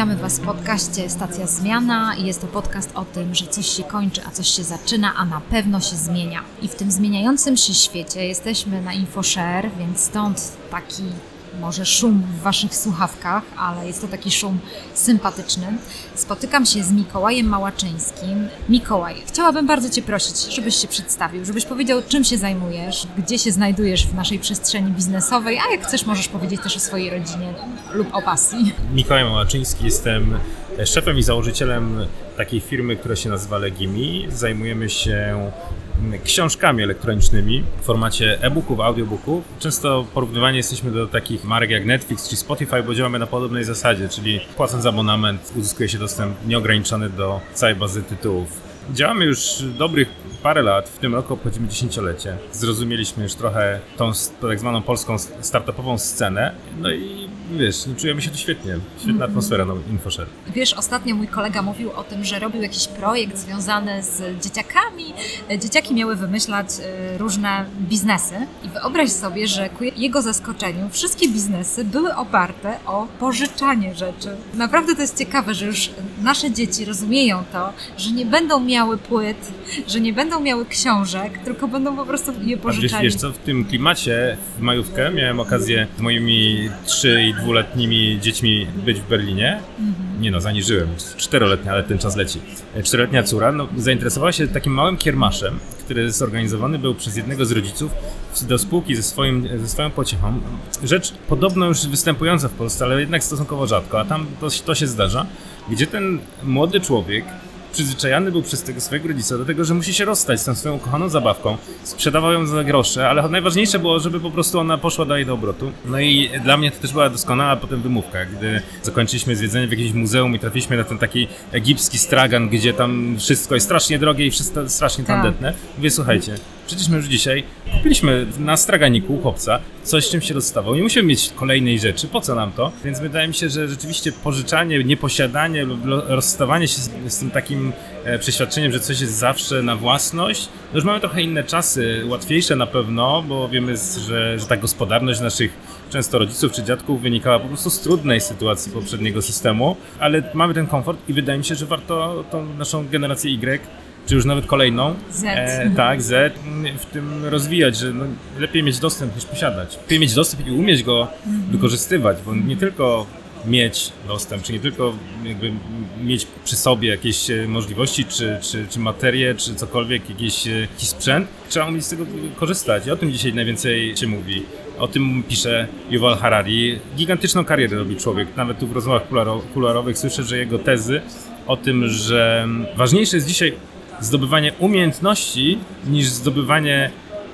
Witamy Was w podcaście Stacja Zmiana. Jest to podcast o tym, że coś się kończy, a coś się zaczyna, a na pewno się zmienia. I w tym zmieniającym się świecie jesteśmy na InfoShare, więc stąd taki może szum w Waszych słuchawkach, ale jest to taki szum sympatyczny. Spotykam się z Mikołajem Małaczyńskim. Mikołaj, chciałabym bardzo Cię prosić, żebyś się przedstawił, żebyś powiedział, czym się zajmujesz, gdzie się znajdujesz w naszej przestrzeni biznesowej, a jak chcesz, możesz powiedzieć też o swojej rodzinie lub o pasji. Mikołaj Małaczyński, jestem szefem i założycielem takiej firmy, która się nazywa Legimi. Zajmujemy się książkami elektronicznymi w formacie e-booków, audiobooków. Często porównywani jesteśmy do takich marek jak Netflix czy Spotify, bo działamy na podobnej zasadzie, czyli płacąc abonament uzyskuje się dostęp nieograniczony do całej bazy tytułów. Działamy już dobrych parę lat, w tym roku obchodzimy dziesięciolecie. Zrozumieliśmy już trochę tą tak zwaną polską startupową scenę, no i wiesz, czujemy się tu świetnie. Świetna mm atmosfera na InfoShare. Wiesz, ostatnio mój kolega mówił o tym, że robił jakiś projekt związany z dzieciakami. Dzieciaki miały wymyślać y, różne biznesy i wyobraź sobie, że ku jego zaskoczeniu wszystkie biznesy były oparte o pożyczanie rzeczy. Naprawdę to jest ciekawe, że już nasze dzieci rozumieją to, że nie będą miały płyt, że nie będą miały książek, tylko będą po prostu je pożyczali. Wiesz, wiesz co, w tym klimacie w majówkę miałem okazję z moimi 3 i dwuletnimi dziećmi być w Berlinie. Mhm. Nie no, zaniżyłem. Czteroletnia, ale ten czas leci. Czteroletnia córa no, zainteresowała się takim małym kiermaszem, który zorganizowany był przez jednego z rodziców do spółki ze, swoim, ze swoją pociechą. Rzecz podobno już występująca w Polsce, ale jednak stosunkowo rzadko, a tam to, to się zdarza, gdzie ten młody człowiek przyzwyczajany był przez tego swojego rodzica do tego, że musi się rozstać z tą swoją kochaną zabawką. Sprzedawał ją za grosze, ale najważniejsze było, żeby po prostu ona poszła dalej do obrotu. No i dla mnie to też była doskonała potem wymówka, gdy zakończyliśmy zwiedzenie w jakimś muzeum i trafiliśmy na ten taki egipski stragan, gdzie tam wszystko jest strasznie drogie i wszystko strasznie tak. tandetne. Mówię, słuchajcie, przecież my już dzisiaj kupiliśmy na straganiku chłopca coś, czym się rozstawał. Nie musimy mieć kolejnej rzeczy, po co nam to? Więc wydaje mi się, że rzeczywiście pożyczanie, nieposiadanie lub rozstawanie się z, z tym takim e, przeświadczeniem, że coś jest zawsze na własność, no już mamy trochę inne czasy, łatwiejsze na pewno, bo wiemy, że, że ta gospodarność naszych często rodziców czy dziadków wynikała po prostu z trudnej sytuacji poprzedniego systemu, ale mamy ten komfort i wydaje mi się, że warto tą naszą generację Y czy już nawet kolejną. Z. E, tak, Z, w tym rozwijać, że no, lepiej mieć dostęp niż posiadać. Lepiej mieć dostęp i umieć go mhm. wykorzystywać, bo nie tylko mieć dostęp, czy nie tylko jakby mieć przy sobie jakieś e, możliwości, czy, czy, czy materię, czy cokolwiek, jakiś, e, jakiś sprzęt, trzeba umieć z tego korzystać. I o tym dzisiaj najwięcej się mówi. O tym pisze Yuval Harari. Gigantyczną karierę robi człowiek. Nawet tu w rozmowach kuluarowych słyszę, że jego tezy o tym, że ważniejsze jest dzisiaj zdobywanie umiejętności niż zdobywanie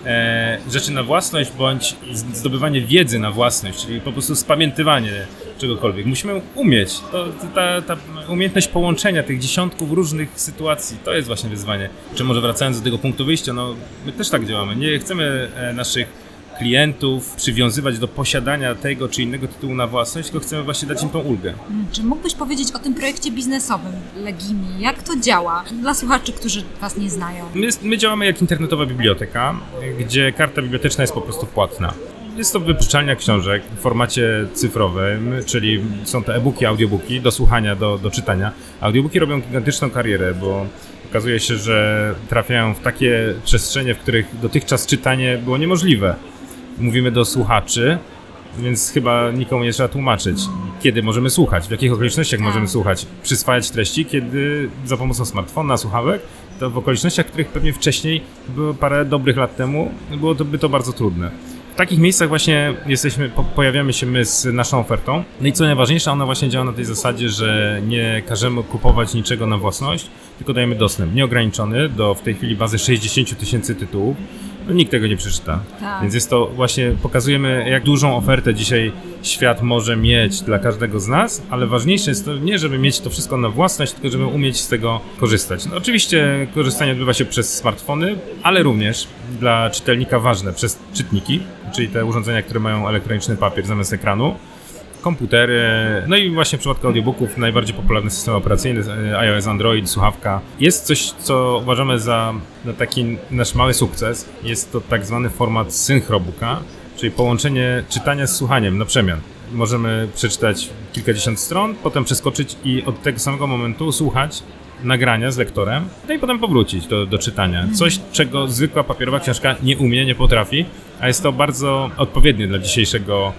e, rzeczy na własność bądź zdobywanie wiedzy na własność, czyli po prostu spamiętywanie czegokolwiek. Musimy umieć. To, ta, ta umiejętność połączenia tych dziesiątków różnych sytuacji, to jest właśnie wyzwanie. Czy może wracając do tego punktu wyjścia, no my też tak działamy. Nie chcemy e, naszych klientów przywiązywać do posiadania tego czy innego tytułu na własność, tylko chcemy właśnie dać im tą ulgę. Hmm, czy mógłbyś powiedzieć o tym projekcie biznesowym Legimi? Jak to działa dla słuchaczy, którzy Was nie znają? My, my działamy jak internetowa biblioteka, gdzie karta biblioteczna jest po prostu płatna. Jest to wypożyczalnia książek w formacie cyfrowym, czyli są to e-booki, audiobooki do słuchania, do, do czytania. Audiobooki robią gigantyczną karierę, bo okazuje się, że trafiają w takie przestrzenie, w których dotychczas czytanie było niemożliwe mówimy do słuchaczy, więc chyba nikomu nie trzeba tłumaczyć, kiedy możemy słuchać, w jakich okolicznościach tak. możemy słuchać, przyswajać treści, kiedy za pomocą smartfona, słuchawek, to w okolicznościach, których pewnie wcześniej, było parę dobrych lat temu, byłoby to bardzo trudne. W takich miejscach właśnie jesteśmy, pojawiamy się my z naszą ofertą. No i co najważniejsze, ona właśnie działa na tej zasadzie, że nie każemy kupować niczego na własność, tylko dajemy dostęp nieograniczony do w tej chwili bazy 60 tysięcy tytułów nikt tego nie przeczyta. Tak. Więc jest to właśnie, pokazujemy jak dużą ofertę dzisiaj świat może mieć dla każdego z nas, ale ważniejsze jest to nie, żeby mieć to wszystko na własność, tylko żeby umieć z tego korzystać. No, oczywiście korzystanie odbywa się przez smartfony, ale również dla czytelnika ważne przez czytniki, czyli te urządzenia, które mają elektroniczny papier zamiast ekranu komputery, no i właśnie w przypadku audiobooków najbardziej popularny system operacyjny e, iOS, Android, słuchawka. Jest coś, co uważamy za taki nasz mały sukces. Jest to tak zwany format synchrobooka, czyli połączenie czytania z słuchaniem na przemian. Możemy przeczytać kilkadziesiąt stron, potem przeskoczyć i od tego samego momentu słuchać nagrania z lektorem, no i potem powrócić do, do czytania. Coś, czego zwykła papierowa książka nie umie, nie potrafi, a jest to bardzo odpowiednie dla dzisiejszego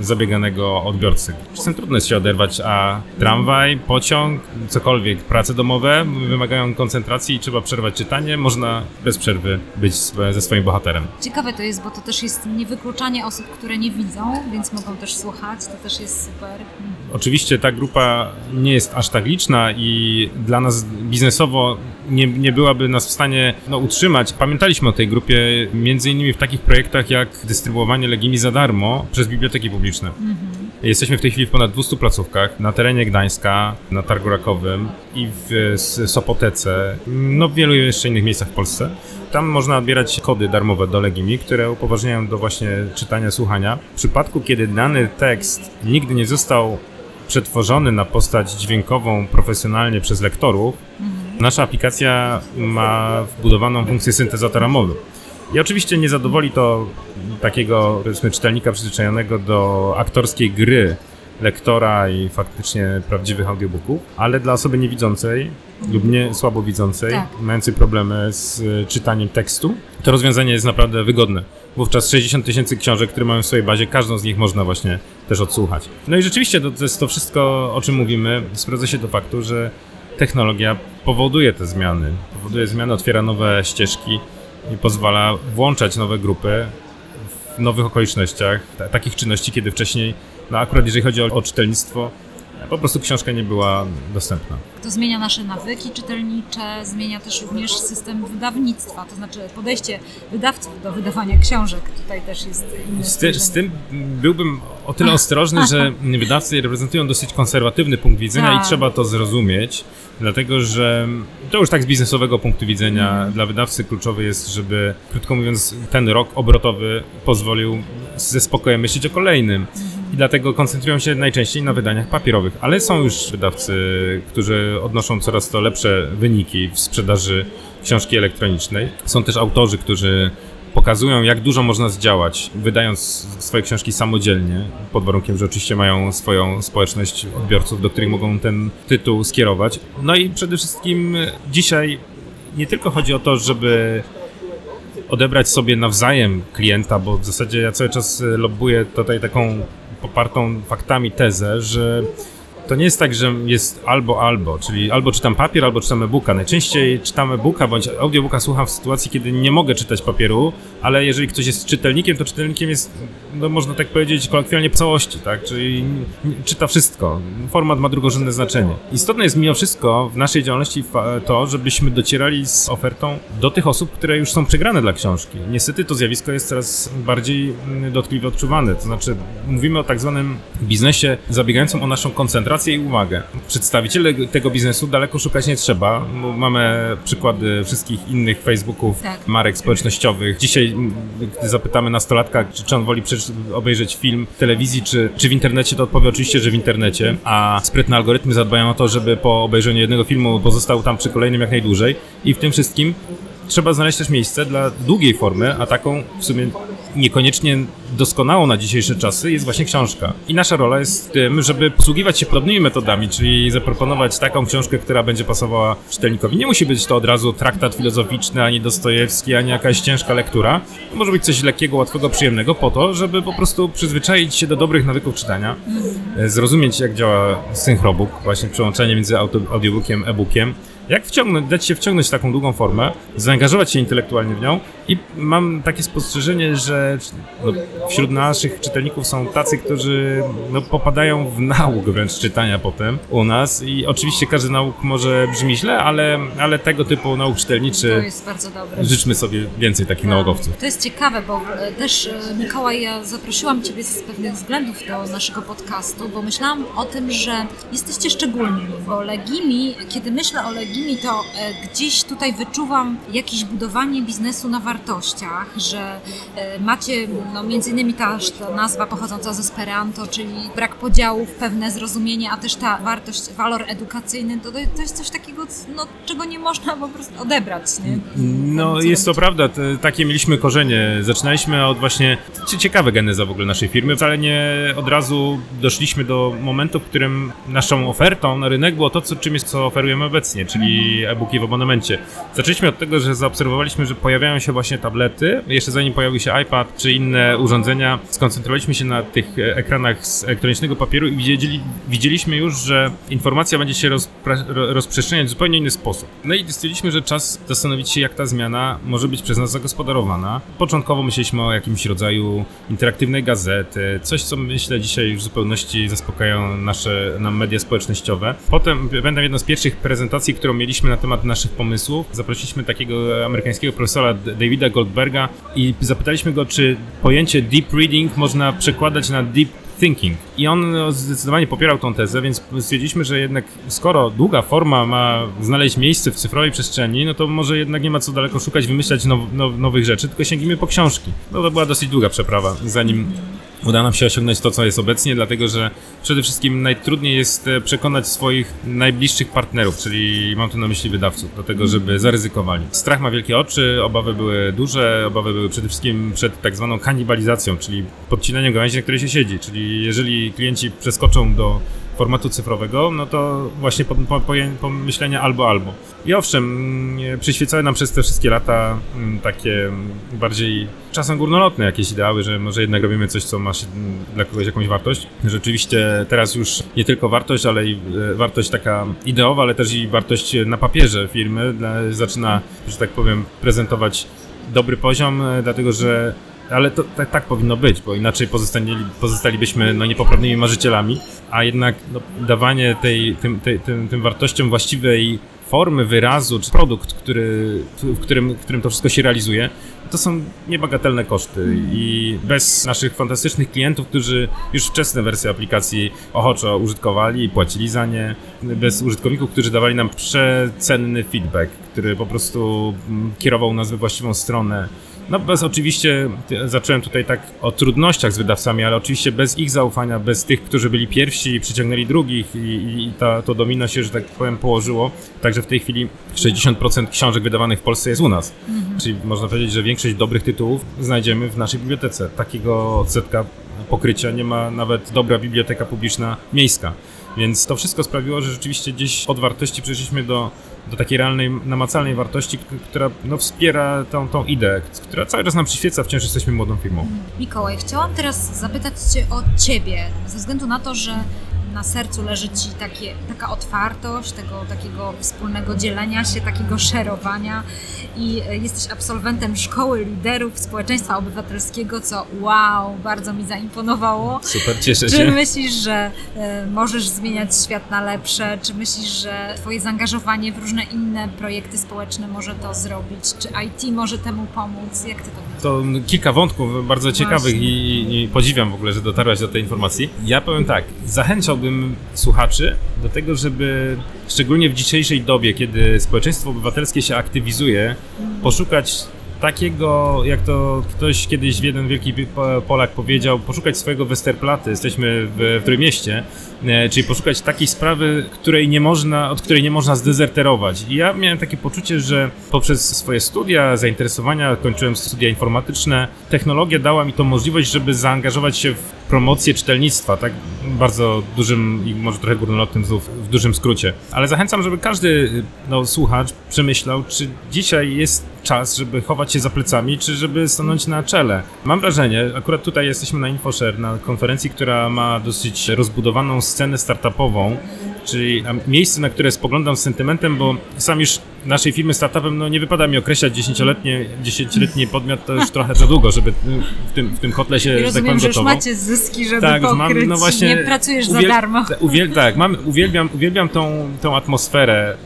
zabieganego odbiorcy. Czasem trudno jest się oderwać, a tramwaj, pociąg, cokolwiek, prace domowe wymagają koncentracji i trzeba przerwać czytanie. Można bez przerwy być ze swoim bohaterem. Ciekawe to jest, bo to też jest niewykluczanie osób, które nie widzą, więc mogą też słuchać, to też jest super. Oczywiście ta grupa nie jest aż tak liczna i dla nas biznesowo nie, nie byłaby nas w stanie no, utrzymać. Pamiętaliśmy o tej grupie między innymi w takich projektach jak dystrybuowanie Legimi za darmo przez biblioteki publiczne. Jesteśmy w tej chwili w ponad 200 placówkach na terenie Gdańska, na Targu Rakowym i w Sopotece, no w wielu jeszcze innych miejscach w Polsce. Tam można odbierać kody darmowe do Legimi, które upoważniają do właśnie czytania, słuchania. W przypadku, kiedy dany tekst nigdy nie został przetworzony na postać dźwiękową profesjonalnie przez lektorów, nasza aplikacja ma wbudowaną funkcję syntezatora mowy. I oczywiście nie zadowoli to takiego, powiedzmy, czytelnika przyzwyczajonego do aktorskiej gry lektora i faktycznie prawdziwych audiobooków, ale dla osoby niewidzącej lub nie słabowidzącej, Tak. mającej problemy z y, czytaniem tekstu, to rozwiązanie jest naprawdę wygodne. Wówczas 60 tysięcy książek, które mamy w swojej bazie, każdą z nich można właśnie też odsłuchać. No i rzeczywiście to, to jest to wszystko, o czym mówimy, sprawdza się do faktu, że technologia powoduje te zmiany. Powoduje zmiany, otwiera nowe ścieżki i pozwala włączać nowe grupy w nowych okolicznościach, ta, takich czynności, kiedy wcześniej, no akurat jeżeli chodzi o, o czytelnictwo, po prostu książka nie była dostępna. To zmienia nasze nawyki czytelnicze, zmienia też również system wydawnictwa, to znaczy podejście wydawców do wydawania książek. Tutaj też jest inne Z, ty, z tym byłbym o tyle ostrożny, że wydawcy reprezentują dosyć konserwatywny punkt widzenia Tak. i trzeba to zrozumieć, dlatego że to już tak z biznesowego punktu widzenia dla wydawcy kluczowy jest, żeby, krótko mówiąc, ten rok obrotowy pozwolił ze spokojem myśleć o kolejnym. I dlatego koncentrują się najczęściej na wydaniach papierowych, ale są już wydawcy, którzy odnoszą coraz to lepsze wyniki w sprzedaży książki elektronicznej. Są też autorzy, którzy pokazują, jak dużo można zdziałać, wydając swoje książki samodzielnie, pod warunkiem, że oczywiście mają swoją społeczność odbiorców, do których mogą ten tytuł skierować. No i przede wszystkim dzisiaj nie tylko chodzi o to, żeby odebrać sobie nawzajem klienta, bo w zasadzie ja cały czas lobbuję tutaj taką popartą faktami tezę, że to nie jest tak, że jest albo albo, czyli albo czytam papier, albo czytam e-booka. Najczęściej czytam e-booka bądź audiobooka słucham w sytuacji, kiedy nie mogę czytać papieru, ale jeżeli ktoś jest czytelnikiem, to czytelnikiem jest, no można tak powiedzieć, kolokwialnie po całości, tak? Czyli czyta wszystko. Format ma drugorzędne znaczenie. Istotne jest mimo wszystko w naszej działalności to, żebyśmy docierali z ofertą do tych osób, które już są przegrane dla książki. Niestety to zjawisko jest coraz bardziej mm, dotkliwie odczuwane. To znaczy, mówimy o tak zwanym biznesie zabiegającym o naszą koncentrację i uwagę. Przedstawiciele tego biznesu daleko szukać nie trzeba. bo Mamy przykłady wszystkich innych Facebooków, Tak. marek społecznościowych. Dzisiaj, gdy zapytamy nastolatka, czy, czy on woli obejrzeć film w telewizji, czy, czy w internecie, to odpowie oczywiście, że w internecie. A sprytne algorytmy zadbają o to, żeby po obejrzeniu jednego filmu pozostał tam przy kolejnym jak najdłużej. I w tym wszystkim trzeba znaleźć też miejsce dla długiej formy, a taką w sumie niekoniecznie doskonałą na dzisiejsze czasy jest właśnie książka. I nasza rola jest w tym, żeby posługiwać się podobnymi metodami, czyli zaproponować taką książkę, która będzie pasowała czytelnikowi. Nie musi być to od razu traktat filozoficzny, ani Dostojewski, ani jakaś ciężka lektura. Może być coś lekkiego, łatwego, przyjemnego po to, żeby po prostu przyzwyczaić się do dobrych nawyków czytania, e, zrozumieć jak działa synchrobook, właśnie przełączenie między audiobookiem, e-bookiem, jak wciągnąć, dać się wciągnąć w taką długą formę, zaangażować się intelektualnie w nią i mam takie spostrzeżenie, że no, wśród naszych czytelników są tacy, którzy no, popadają w nauk wręcz czytania potem u nas i oczywiście każdy nauk może brzmi źle, ale, ale tego typu nauk To czytelniczy jest bardzo dobre. życzmy sobie więcej takich naukowców. To jest ciekawe, bo e, też e, Mikołaj, ja zaprosiłam Ciebie z pewnych względów do naszego podcastu, bo myślałam o tym, że jesteście szczególni, bo Legimi, kiedy myślę o Legimi, to e, gdzieś tutaj wyczuwam jakieś budowanie biznesu na wartościach, że macie no, między innymi ta, ta nazwa pochodząca z Esperanto, czyli brak podziałów, pewne zrozumienie, a też ta wartość, walor edukacyjny, to, to jest coś takiego, no, czego nie można po prostu odebrać. Nie? No Co jest to robicie? prawda, takie mieliśmy korzenie. Zaczynaliśmy od właśnie, cie- ciekawe geneza w ogóle naszej firmy. Wcale nie od razu doszliśmy do momentu, w którym naszą ofertą na rynek było to, co, czym jest, co oferujemy obecnie, czyli e-booki w abonamencie. Zaczęliśmy od tego, że zaobserwowaliśmy, że pojawiają się właśnie tablety. Jeszcze zanim pojawił się iPad czy inne urządzenia, skoncentrowaliśmy się na tych e, ekranach z elektronicznego papieru i widzieli, widzieliśmy już, że informacja będzie się rozpra- ro- rozprzestrzeniać w zupełnie inny sposób. No i stwierdziliśmy, że czas zastanowić się, jak ta zmiana może być przez nas zagospodarowana. Początkowo myśleliśmy o jakimś rodzaju interaktywnej gazety, coś, co myślę dzisiaj już w zupełności zaspokajają nasze nam media społecznościowe. Potem będę jedną z pierwszych prezentacji, którą mieliśmy na temat naszych pomysłów. Zaprosiliśmy takiego amerykańskiego profesora Davida Goldberga i zapytaliśmy go, czy pojęcie deep reading można przekładać na deep thinking. I on zdecydowanie popierał tą tezę, więc stwierdziliśmy, że jednak skoro długa forma ma znaleźć miejsce w cyfrowej przestrzeni, no to może jednak nie ma co daleko szukać, wymyślać now, now, nowych rzeczy, tylko sięgnijmy po książki. No to była dosyć długa przeprawa, zanim uda nam się osiągnąć to, co jest obecnie, dlatego że przede wszystkim najtrudniej jest e, przekonać swoich najbliższych partnerów, czyli mam tu na myśli wydawców, do tego, żeby zaryzykowali. Strach ma wielkie oczy, obawy były duże, obawy były przede wszystkim przed tak zwaną kanibalizacją, czyli podcinaniem gałęzi, na której się siedzi, czyli jeżeli klienci przeskoczą do formatu cyfrowego, no to właśnie po, po, pomyślenia albo albo. I owszem, mm, przyświecały nam przez te wszystkie lata mm, takie mm, bardziej czasem górnolotne jakieś ideały, że może jednak robimy coś, co ma dla kogoś jakąś wartość. Rzeczywiście teraz już nie tylko wartość, ale i e, wartość taka ideowa, ale też i wartość na papierze firmy zaczyna, że tak powiem, prezentować dobry poziom, e, dlatego że ale to tak, tak powinno być, bo inaczej pozostali, pozostalibyśmy no, niepoprawnymi marzycielami, a jednak no, dawanie tej, tym, tej, tym, tym wartościom właściwej formy wyrazu, czy produkt, który, w którym, w którym to wszystko się realizuje, to są niebagatelne koszty. I bez naszych fantastycznych klientów, którzy już wczesne wersje aplikacji ochoczo użytkowali i płacili za nie, bez użytkowników, którzy dawali nam przecenny feedback, który po prostu mm, kierował nas we właściwą stronę, no bez oczywiście, zacząłem tutaj tak o trudnościach z wydawcami, ale oczywiście bez ich zaufania, bez tych, którzy byli pierwsi i przyciągnęli drugich i, i ta, to domino się, że tak powiem, położyło. Także w tej chwili 60% książek wydawanych w Polsce jest u nas. Czyli można powiedzieć, że większość dobrych tytułów znajdziemy w naszej bibliotece. Takiego odsetka pokrycia nie ma nawet dobra biblioteka publiczna miejska. Więc to wszystko sprawiło, że rzeczywiście gdzieś od wartości przeszliśmy do, do takiej realnej, namacalnej wartości, która no, wspiera tą, tą ideę, która cały czas nam przyświeca, wciąż jesteśmy młodą firmą. Mikołaj, chciałam teraz zapytać Cię o Ciebie, ze względu na to, że na sercu leży Ci takie, taka otwartość, tego takiego wspólnego dzielenia się, takiego szerowania i e, jesteś absolwentem Szkoły Liderów Społeczeństwa Obywatelskiego, co wow, bardzo mi zaimponowało. Super, cieszę Czy się. myślisz, że e, możesz zmieniać świat na lepsze? Czy myślisz, że Twoje zaangażowanie w różne inne projekty społeczne może to zrobić? Czy IT może temu pomóc? Jak Ty to widzisz? To kilka wątków bardzo ciekawych Właśnie. i, i podziwiam w ogóle, że dotarłaś do tej informacji. Ja powiem tak, zachęcałbym słuchaczy do tego, żeby szczególnie w dzisiejszej dobie, kiedy społeczeństwo obywatelskie się aktywizuje, poszukać takiego, jak to ktoś kiedyś jeden wielki po- Polak powiedział, poszukać swojego Westerplatte. Jesteśmy w, w Trójmieście, e, czyli poszukać takiej sprawy, której nie można, od której nie można zdezerterować. I ja miałem takie poczucie, że poprzez swoje studia, zainteresowania, kończyłem studia informatyczne, technologia dała mi tą możliwość, żeby zaangażować się w promocję czytelnictwa, tak bardzo dużym i może trochę górnolotnym znów, w dużym skrócie. Ale zachęcam, żeby każdy no, słuchacz przemyślał, czy dzisiaj jest czas, żeby chować się za plecami, czy żeby stanąć na czele. Mam wrażenie, akurat tutaj jesteśmy na InfoShare, na konferencji, która ma dosyć rozbudowaną scenę startupową, czyli miejsce, na które spoglądam z sentymentem, bo sam już naszej firmy startupem, no nie wypada mi określać dziesięcioletnie, dziesięcioletni podmiot, to już trochę za długo, żeby w tym, w tym kotle się, I tak rozumiem, powiem, że już macie zyski, żeby Tak, pokryć. mam, no właśnie. nie pracujesz za uwiel- darmo. Uwiel, tak, mam, uwielbiam, uwielbiam tą, tą atmosferę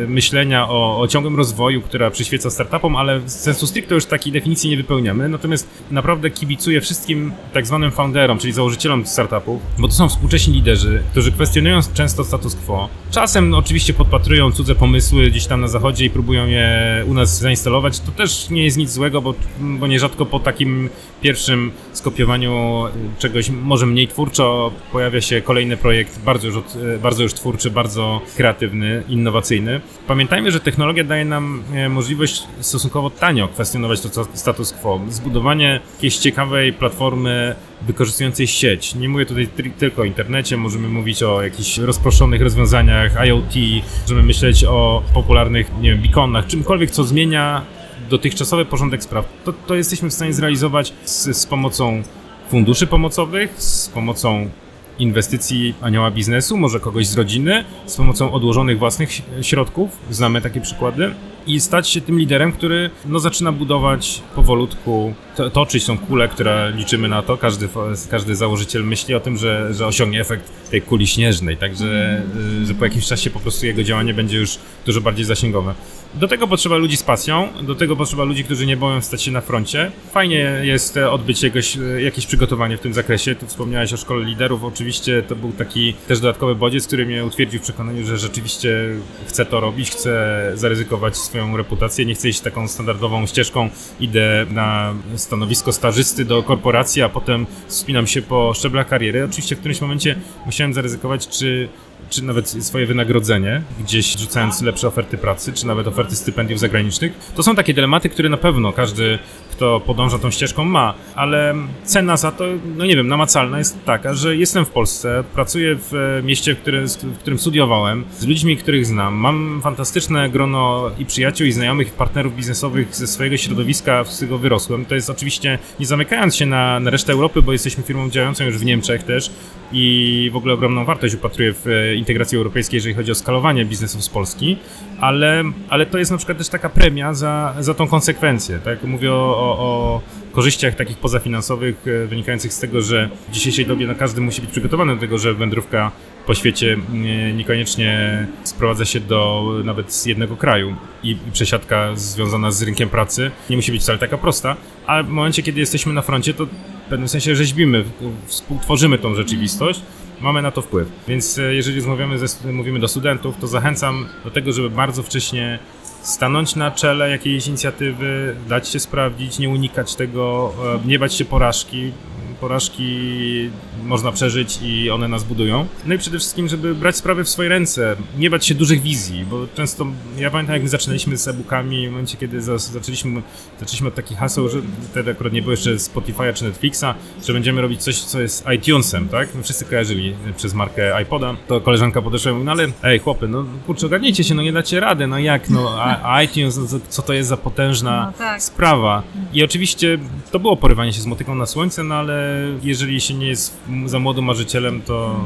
yy, myślenia o, o ciągłym rozwoju, która przyświeca startupom, ale z sensu stricte już takiej definicji nie wypełniamy. Natomiast naprawdę kibicuję wszystkim tak zwanym founderom, czyli założycielom startupów, bo to są współcześni liderzy, którzy kwestionują często status quo. Czasem no, oczywiście podpatrują cudze pomysły gdzieś tam na zachodzie i próbują je u nas zainstalować. To też nie jest nic złego, bo, bo nierzadko po takim pierwszym skopiowaniu czegoś może mniej twórczo pojawia się kolejny projekt bardzo już, od, bardzo już twórczy, bardzo kreatywny, innowacyjny. Pamiętajmy, że technologia daje nam e, możliwość stosunkowo tanio kwestionować to status quo. Zbudowanie jakiejś ciekawej platformy wykorzystującej sieć. Nie mówię tutaj tylko o internecie, możemy mówić o jakichś rozproszonych rozwiązaniach IoT, możemy myśleć o popularnych, nie wiem, beaconach, czymkolwiek, co zmienia dotychczasowy porządek spraw. To, to jesteśmy w stanie zrealizować z, z pomocą funduszy pomocowych, z pomocą inwestycji anioła biznesu, może kogoś z rodziny, z pomocą odłożonych własnych środków, znamy takie przykłady, i stać się tym liderem, który no, zaczyna budować powolutku, to, toczyć tą kulę, która liczymy na to. Każdy, każdy założyciel myśli o tym, że, że osiągnie efekt tej kuli śnieżnej, także y, że po jakimś czasie po prostu jego działanie będzie już dużo bardziej zasięgowe. Do tego potrzeba ludzi z pasją, do tego potrzeba ludzi, którzy nie boją stać się na froncie. Fajnie jest odbyć jakoś, e, jakieś przygotowanie w tym zakresie. Tu wspomniałeś o szkole liderów. Oczywiście to był taki też dodatkowy bodziec, który mnie utwierdził w przekonaniu, że rzeczywiście chcę to robić, chcę zaryzykować swoją reputację, nie chcę iść taką standardową ścieżką. Idę na stanowisko stażysty do korporacji, a potem wspinam się po szczeblach kariery. Oczywiście w którymś momencie musiałem zaryzykować, czy czy nawet swoje wynagrodzenie, gdzieś rzucając lepsze oferty pracy, czy nawet oferty stypendiów zagranicznych. To są takie dylematy, które na pewno każdy, kto podąża tą ścieżką ma, ale cena za to, no nie wiem, namacalna jest taka, że jestem w Polsce, pracuję w e, mieście, w, które, w którym studiowałem, z ludźmi, których znam, mam fantastyczne grono i przyjaciół, i znajomych, i partnerów biznesowych ze swojego środowiska, z którego wyrosłem. To jest oczywiście, nie zamykając się na, na resztę Europy, bo jesteśmy firmą działającą już w Niemczech też i w ogóle ogromną wartość upatruję w e, integracji europejskiej, jeżeli chodzi o skalowanie biznesów z Polski, ale, ale to jest na przykład też taka premia za, za tą konsekwencję, tak? Mówię o, o, o korzyściach takich pozafinansowych e, wynikających z tego, że w dzisiejszej dobie no, każdy musi być przygotowany do tego, że wędrówka po świecie nie, niekoniecznie sprowadza się do nawet z jednego kraju i, i przesiadka związana z rynkiem pracy nie musi być wcale taka prosta, a w momencie, kiedy jesteśmy na froncie, to w pewnym sensie rzeźbimy, współtworzymy tą rzeczywistość, mamy na to wpływ. Więc e, jeżeli rozmawiamy ze, mówimy do studentów, to zachęcam do tego, żeby bardzo wcześnie stanąć na czele jakiejś inicjatywy, dać się sprawdzić, nie unikać tego, e, nie bać się porażki. Porażki można przeżyć i one nas budują. No i przede wszystkim, żeby brać sprawy w swoje ręce, nie bać się dużych wizji, bo często, ja pamiętam jak my zaczynaliśmy z e-bookami, w momencie kiedy za, zaczęliśmy, zaczęliśmy od takich haseł, że wtedy akurat nie było jeszcze Spotify'a czy Netflixa, że będziemy robić coś, co jest iTunesem, tak? My wszyscy kojarzyli przez markę iPoda, to koleżanka podeszła i mówi, no ale ej chłopy, no kurczę, ogarnijcie się, no nie dacie rady, no jak, no a, a iTunes, no, co- co to jest za potężna No tak. sprawa. I oczywiście to było porywanie się z motyką na słońce, no ale jeżeli się nie jest za młodym marzycielem, to,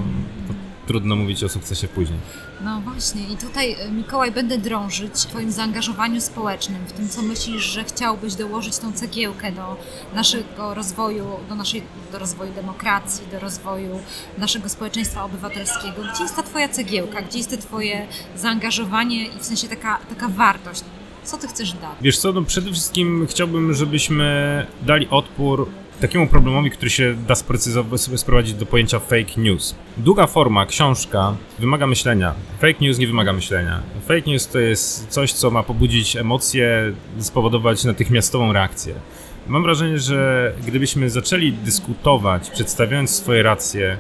to trudno mówić o sukcesie później. No właśnie, i tutaj e, Mikołaj będę drążyć w Twoim zaangażowaniu społecznym, w tym co myślisz, że chciałbyś dołożyć tą cegiełkę do naszego rozwoju, do, naszej, do rozwoju demokracji, do rozwoju naszego społeczeństwa obywatelskiego. Gdzie jest ta Twoja cegiełka, gdzie jest to Twoje zaangażowanie i w sensie taka, taka wartość? Co Ty chcesz dać? Wiesz co, no przede wszystkim chciałbym, żebyśmy dali odpór takiemu problemowi, który się da sobie sprowadzić do pojęcia fake news. Długa forma, książka wymaga myślenia. Fake news nie wymaga myślenia. Fake news to jest coś, co ma pobudzić emocje, spowodować natychmiastową reakcję. Mam wrażenie, że gdybyśmy zaczęli dyskutować, przedstawiając swoje racje,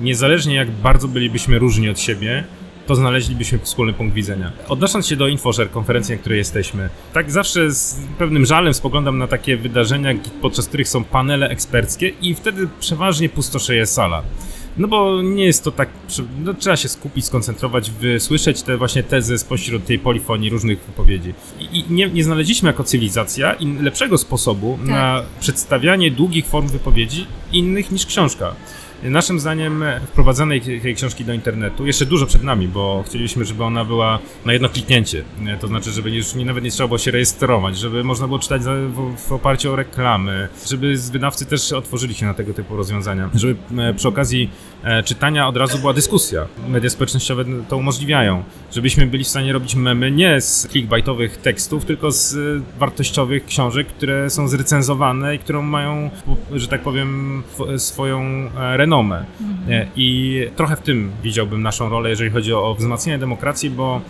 niezależnie jak bardzo bylibyśmy różni od siebie, to znaleźlibyśmy wspólny punkt widzenia. Odnosząc się do InfoShare, konferencji, na której jesteśmy, tak zawsze z pewnym żalem spoglądam na takie wydarzenia, podczas których są panele eksperckie i wtedy przeważnie pustoszeje sala. No bo nie jest to tak, no, trzeba się skupić, skoncentrować, wysłyszeć te właśnie tezy spośród tej polifonii różnych wypowiedzi. I i nie, nie znaleźliśmy jako cywilizacja lepszego sposobu Tak. na przedstawianie długich form wypowiedzi innych niż książka. Naszym zdaniem wprowadzanie tej, książki do internetu jeszcze dużo przed nami, bo chcieliśmy, żeby ona była na jedno kliknięcie. To znaczy, żeby już nie, nawet nie trzeba było się rejestrować, żeby można było czytać w, oparciu o reklamy, żeby wydawcy też otworzyli się na tego typu rozwiązania, żeby e, przy okazji e, czytania od razu była dyskusja. Media społecznościowe to umożliwiają, żebyśmy byli w stanie robić memy nie z clickbaitowych tekstów, tylko z e, wartościowych książek, które są zrecenzowane i które mają, że tak powiem, swoją e, renomę. E, I trochę w tym widziałbym naszą rolę, jeżeli chodzi o wzmacnianie demokracji, bo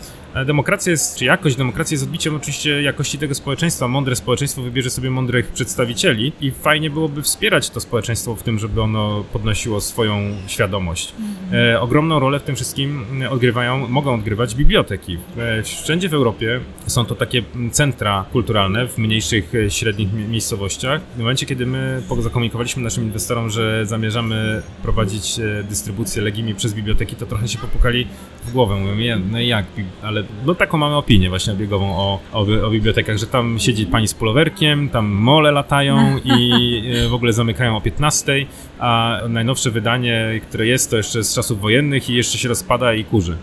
demokracja jest, czy jakość demokracji jest odbiciem oczywiście jakości tego społeczeństwa. Mądre społeczeństwo wybierze sobie mądrych przedstawicieli i fajnie byłoby wspierać to społeczeństwo w tym, żeby ono podnosiło swoją świadomość. E, ogromną rolę w tym wszystkim odgrywają, mogą odgrywać biblioteki. E, wszędzie w Europie są to takie centra kulturalne w mniejszych, e, średnich mi- miejscowościach. W momencie, kiedy my zakomunikowaliśmy naszym inwestorom, że zamierzamy prowadzić e, dystrybucję Legimi przez biblioteki, to trochę się popukali w głowę. Mówią, "Nie, no jak, bi- ale no taką mamy opinię właśnie obiegową o, o, o bibliotekach, że tam siedzi pani z pulowerkiem, tam mole latają i e, w ogóle zamykają o 15, a najnowsze wydanie, które jest, to jeszcze z czasów wojennych i jeszcze się rozpada i kurzy.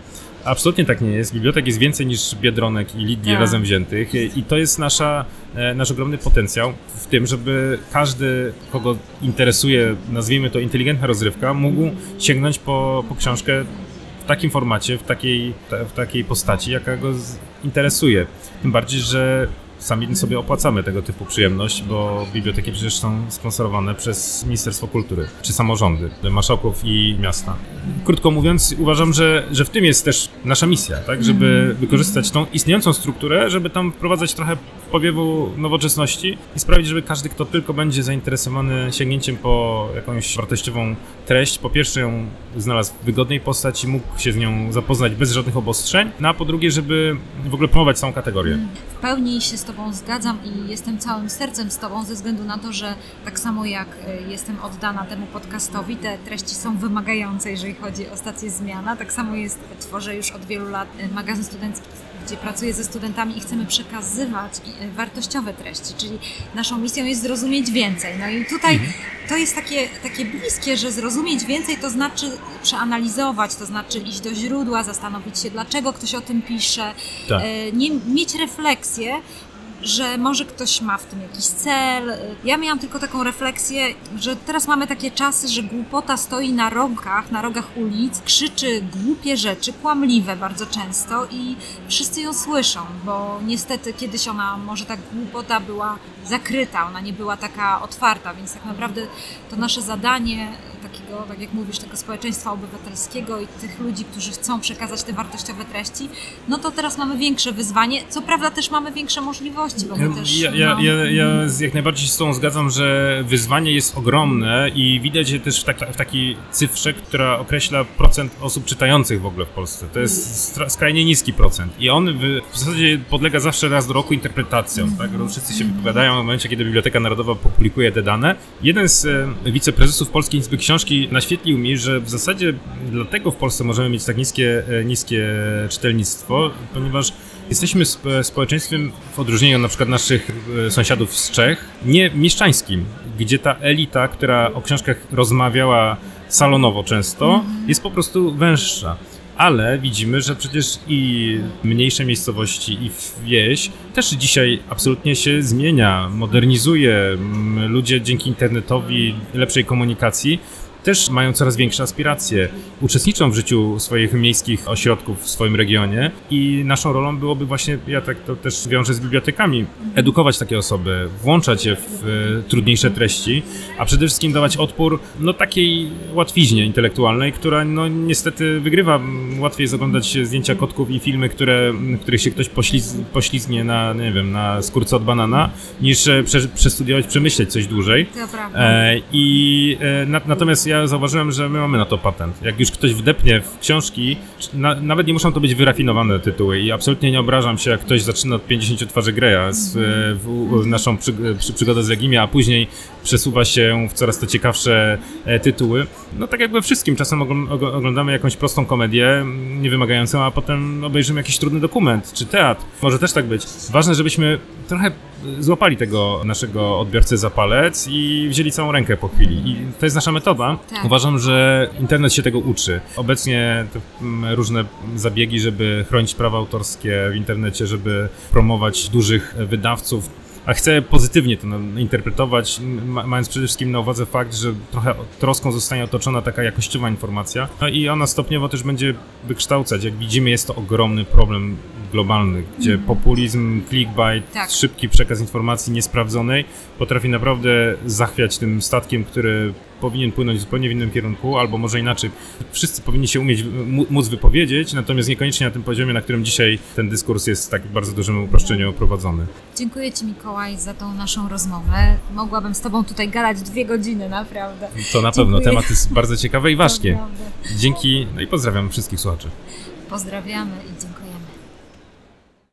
Absolutnie tak nie jest. Bibliotek jest więcej niż Biedronek i Lidii Tak. razem wziętych i to jest nasza, e, nasz ogromny potencjał w tym, żeby każdy, kogo interesuje, nazwijmy to inteligentna rozrywka, mógł sięgnąć po, po książkę takim formacie, w takiej, ta- w takiej postaci, jaka go interesuje. Tym bardziej, że sami sobie opłacamy tego typu przyjemność, bo biblioteki przecież są sponsorowane przez Ministerstwo Kultury, czy samorządy, marszałków i miasta. Krótko mówiąc, uważam, że, że w tym jest też nasza misja, tak, żeby wykorzystać tą istniejącą strukturę, żeby tam wprowadzać trochę powiewu nowoczesności i sprawić, żeby każdy, kto tylko będzie zainteresowany sięgnięciem po jakąś wartościową treść, po pierwsze ją znalazł w wygodnej postaci, mógł się z nią zapoznać bez żadnych obostrzeń, no a po drugie, żeby w ogóle promować całą kategorię. W pełni się z Tobą zgadzam i jestem całym sercem z Tobą ze względu na to, że tak samo jak y, jestem oddana temu podcastowi, te treści są wymagające, jeżeli chodzi o stację Zmiana. Tak samo jest, tworzę już od wielu lat y, magazyn studencki, gdzie pracuję ze studentami i chcemy przekazywać y, wartościowe treści, czyli naszą misją jest zrozumieć więcej. No i tutaj to jest takie, takie bliskie, że zrozumieć więcej to znaczy przeanalizować, to znaczy iść do źródła, zastanowić się, dlaczego ktoś o tym pisze, Tak. e, nie, mieć refleksję, że może ktoś ma w tym jakiś cel. Ja miałam tylko taką refleksję, że teraz mamy takie czasy, że głupota stoi na rogach, na rogach ulic, krzyczy głupie rzeczy, kłamliwe bardzo często i wszyscy ją słyszą, bo niestety kiedyś ona, może ta głupota była zakryta, ona nie była taka otwarta, więc tak naprawdę to nasze zadanie takiego, tak jak mówisz, tego społeczeństwa obywatelskiego i tych ludzi, którzy chcą przekazać te wartościowe treści, no to teraz mamy większe wyzwanie. Co prawda też mamy większe możliwości, bo my też... Ja, ja, no, ja, ja z- jak najbardziej się z tą zgadzam, że wyzwanie jest ogromne i widać je też w, tak, w takiej cyfrze, która określa procent osób czytających w ogóle w Polsce. To jest stra- skrajnie niski procent i on w, zasadzie podlega zawsze raz do roku interpretacjom. Tak? Wszyscy się wypowiadają w momencie, kiedy Biblioteka Narodowa publikuje te dane. Jeden z wiceprezesów Polskiej Izby Książki naświetlił mi, że w zasadzie dlatego w Polsce możemy mieć tak niskie, e, niskie czytelnictwo, ponieważ Jesteśmy sp- społeczeństwem, w odróżnieniu na przykład naszych e, sąsiadów z Czech, nie mieszczańskim, gdzie ta elita, która o książkach rozmawiała salonowo często, jest po prostu węższa. Ale widzimy, że przecież i mniejsze miejscowości, i wieś też dzisiaj absolutnie się zmienia, modernizuje. Ludzie dzięki internetowi, lepszej komunikacji też mają coraz większe aspiracje, uczestniczą w życiu swoich miejskich ośrodków w swoim regionie i naszą rolą byłoby właśnie, ja tak to też wiążę z bibliotekami, edukować takie osoby, włączać je w trudniejsze treści, a przede wszystkim dawać odpór no takiej łatwiźnie intelektualnej, która no niestety wygrywa. Łatwiej jest oglądać zdjęcia kotków i filmy, które, których się ktoś pośliz, poślizgnie na, nie wiem, na skórce od banana, niż e, prze, przestudiować, przemyśleć coś dłużej. To prawda. E, I e, na, natomiast ja zauważyłem, że my mamy na to patent. Jak już ktoś wdepnie w książki, na, nawet nie muszą to być wyrafinowane tytuły i absolutnie nie obrażam się, jak ktoś zaczyna od 50 twarzy Greya z, e, w, w naszą przy, przy, przygodę z Legimia, a później przesuwa się w coraz to ciekawsze e, tytuły. No tak jak we wszystkim, czasem ogl- og- oglądamy jakąś prostą komedię, niewymagającą, a potem obejrzymy jakiś trudny dokument czy teatr. Może też tak być. Ważne, żebyśmy trochę złapali tego naszego odbiorcę za palec i wzięli całą rękę po chwili. I to jest nasza metoda. Tak. Uważam, że internet się tego uczy. Obecnie mm, różne zabiegi, żeby chronić prawa autorskie w internecie, żeby promować dużych wydawców, a chcę pozytywnie to interpretować, ma- mając przede wszystkim na uwadze fakt, że trochę troską zostanie otoczona taka jakościowa informacja, no i ona stopniowo też będzie wykształcać. Jak widzimy, jest to ogromny problem globalny, gdzie populizm, clickbait, Tak. szybki przekaz informacji niesprawdzonej potrafi naprawdę zachwiać tym statkiem, który powinien płynąć zupełnie w innym kierunku, albo może inaczej. Wszyscy powinni się umieć, móc wypowiedzieć, natomiast niekoniecznie na tym poziomie, na którym dzisiaj ten dyskurs jest w tak bardzo dużym uproszczeniu prowadzony. Dziękuję Ci Mikołaj za tą naszą rozmowę. Mogłabym z Tobą tutaj gadać dwie godziny, naprawdę. To na pewno Dziękuję. temat jest bardzo ciekawy i ważki. Dzięki, no i pozdrawiam wszystkich słuchaczy. Pozdrawiamy i dziękujemy.